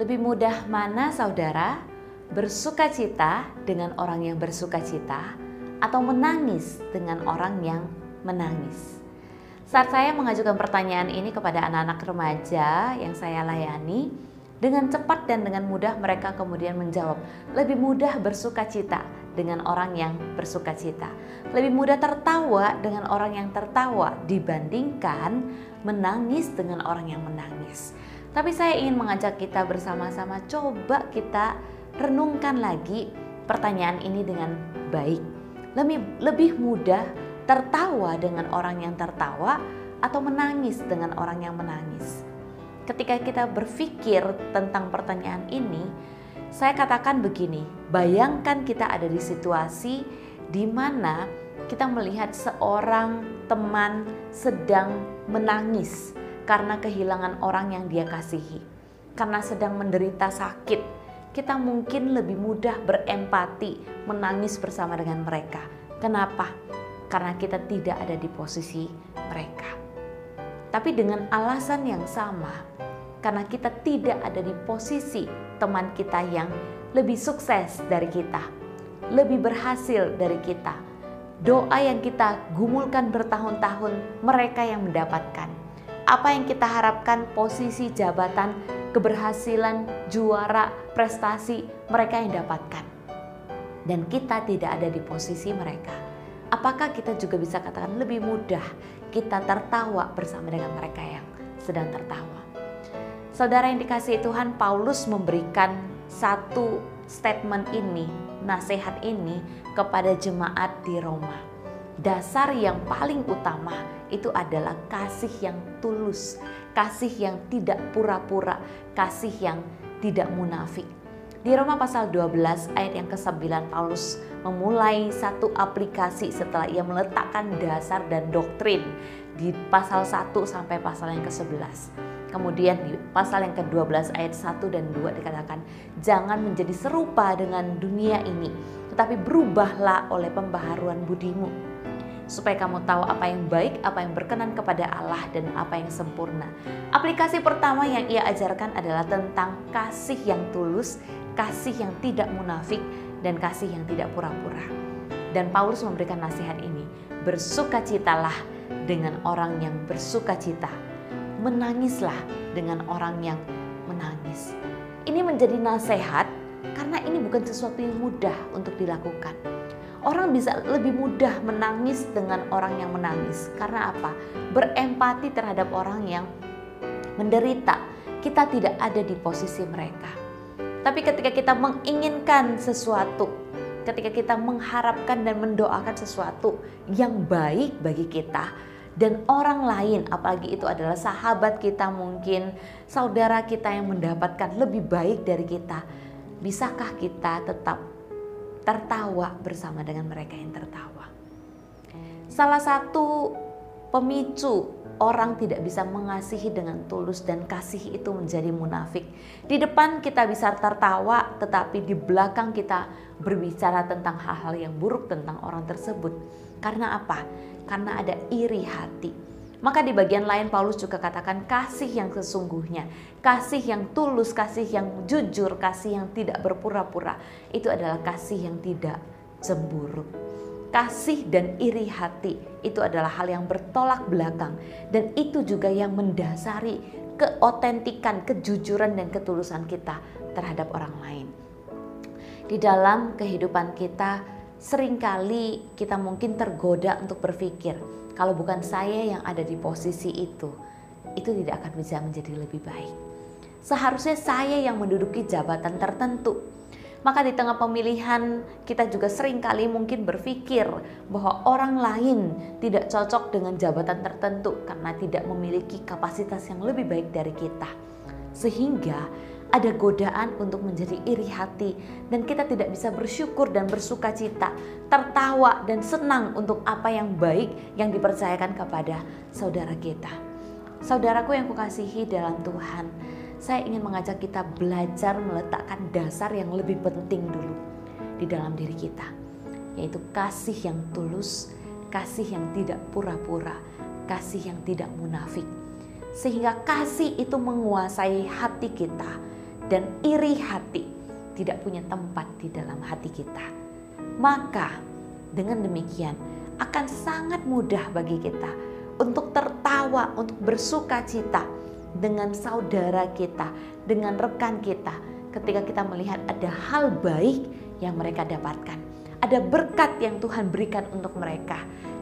Lebih mudah mana saudara bersuka cita dengan orang yang bersuka cita atau menangis dengan orang yang menangis? Saat saya mengajukan pertanyaan ini kepada anak-anak remaja yang saya layani, dengan cepat dan dengan mudah mereka kemudian menjawab, lebih mudah bersuka cita dengan orang yang bersuka cita. Lebih mudah tertawa dengan orang yang tertawa dibandingkan menangis dengan orang yang menangis. Tapi saya ingin mengajak kita bersama-sama coba kita renungkan lagi pertanyaan ini dengan baik. Lebih lebih mudah tertawa dengan orang yang tertawa atau menangis dengan orang yang menangis. Ketika kita berpikir tentang pertanyaan ini, saya katakan begini, bayangkan kita ada di situasi di mana kita melihat seorang teman sedang menangis karena kehilangan orang yang dia kasihi, karena sedang menderita sakit, kita mungkin lebih mudah berempati, menangis bersama dengan mereka. Kenapa? Karena kita tidak ada di posisi mereka. Tapi dengan alasan yang sama, karena kita tidak ada di posisi teman kita yang lebih sukses dari kita, lebih berhasil dari kita. Doa yang kita gumulkan bertahun-tahun, mereka yang mendapatkan apa yang kita harapkan posisi jabatan, keberhasilan, juara, prestasi mereka yang dapatkan. Dan kita tidak ada di posisi mereka. Apakah kita juga bisa katakan lebih mudah kita tertawa bersama dengan mereka yang sedang tertawa? Saudara yang dikasih Tuhan, Paulus memberikan satu statement ini, nasihat ini kepada jemaat di Roma dasar yang paling utama itu adalah kasih yang tulus, kasih yang tidak pura-pura, kasih yang tidak munafik. Di Roma pasal 12 ayat yang ke-9 Paulus memulai satu aplikasi setelah ia meletakkan dasar dan doktrin di pasal 1 sampai pasal yang ke-11. Kemudian di pasal yang ke-12 ayat 1 dan 2 dikatakan, "Jangan menjadi serupa dengan dunia ini, tetapi berubahlah oleh pembaharuan budimu." Supaya kamu tahu apa yang baik, apa yang berkenan kepada Allah dan apa yang sempurna. Aplikasi pertama yang ia ajarkan adalah tentang kasih yang tulus, kasih yang tidak munafik dan kasih yang tidak pura-pura. Dan Paulus memberikan nasihat ini, bersukacitalah dengan orang yang bersukacita. Menangislah dengan orang yang menangis. Ini menjadi nasihat karena ini bukan sesuatu yang mudah untuk dilakukan Orang bisa lebih mudah menangis dengan orang yang menangis. Karena apa? Berempati terhadap orang yang menderita. Kita tidak ada di posisi mereka. Tapi ketika kita menginginkan sesuatu, ketika kita mengharapkan dan mendoakan sesuatu yang baik bagi kita, dan orang lain, apalagi itu adalah sahabat kita, mungkin saudara kita yang mendapatkan lebih baik dari kita, bisakah kita tetap tertawa bersama dengan mereka yang tertawa. Salah satu pemicu orang tidak bisa mengasihi dengan tulus dan kasih itu menjadi munafik. Di depan kita bisa tertawa, tetapi di belakang kita berbicara tentang hal-hal yang buruk tentang orang tersebut. Karena apa? Karena ada iri hati maka di bagian lain Paulus juga katakan kasih yang sesungguhnya, kasih yang tulus, kasih yang jujur, kasih yang tidak berpura-pura. Itu adalah kasih yang tidak cemburu. Kasih dan iri hati itu adalah hal yang bertolak belakang dan itu juga yang mendasari keotentikan, kejujuran dan ketulusan kita terhadap orang lain. Di dalam kehidupan kita sering kali kita mungkin tergoda untuk berpikir, kalau bukan saya yang ada di posisi itu, itu tidak akan bisa menjadi lebih baik. Seharusnya saya yang menduduki jabatan tertentu. Maka di tengah pemilihan kita juga sering kali mungkin berpikir bahwa orang lain tidak cocok dengan jabatan tertentu karena tidak memiliki kapasitas yang lebih baik dari kita. Sehingga ada godaan untuk menjadi iri hati dan kita tidak bisa bersyukur dan bersuka cita, tertawa dan senang untuk apa yang baik yang dipercayakan kepada saudara kita. Saudaraku yang kukasihi dalam Tuhan, saya ingin mengajak kita belajar meletakkan dasar yang lebih penting dulu di dalam diri kita, yaitu kasih yang tulus, kasih yang tidak pura-pura, kasih yang tidak munafik. Sehingga kasih itu menguasai hati kita, dan iri hati tidak punya tempat di dalam hati kita. Maka dengan demikian akan sangat mudah bagi kita untuk tertawa, untuk bersuka cita dengan saudara kita, dengan rekan kita ketika kita melihat ada hal baik yang mereka dapatkan. Ada berkat yang Tuhan berikan untuk mereka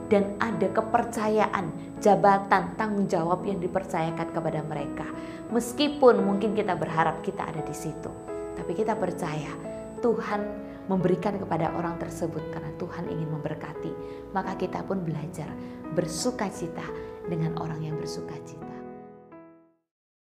dan ada kepercayaan, jabatan, tanggung jawab yang dipercayakan kepada mereka. Meskipun mungkin kita berharap kita ada di situ, tapi kita percaya Tuhan memberikan kepada orang tersebut karena Tuhan ingin memberkati. Maka kita pun belajar bersuka cita dengan orang yang bersuka cita.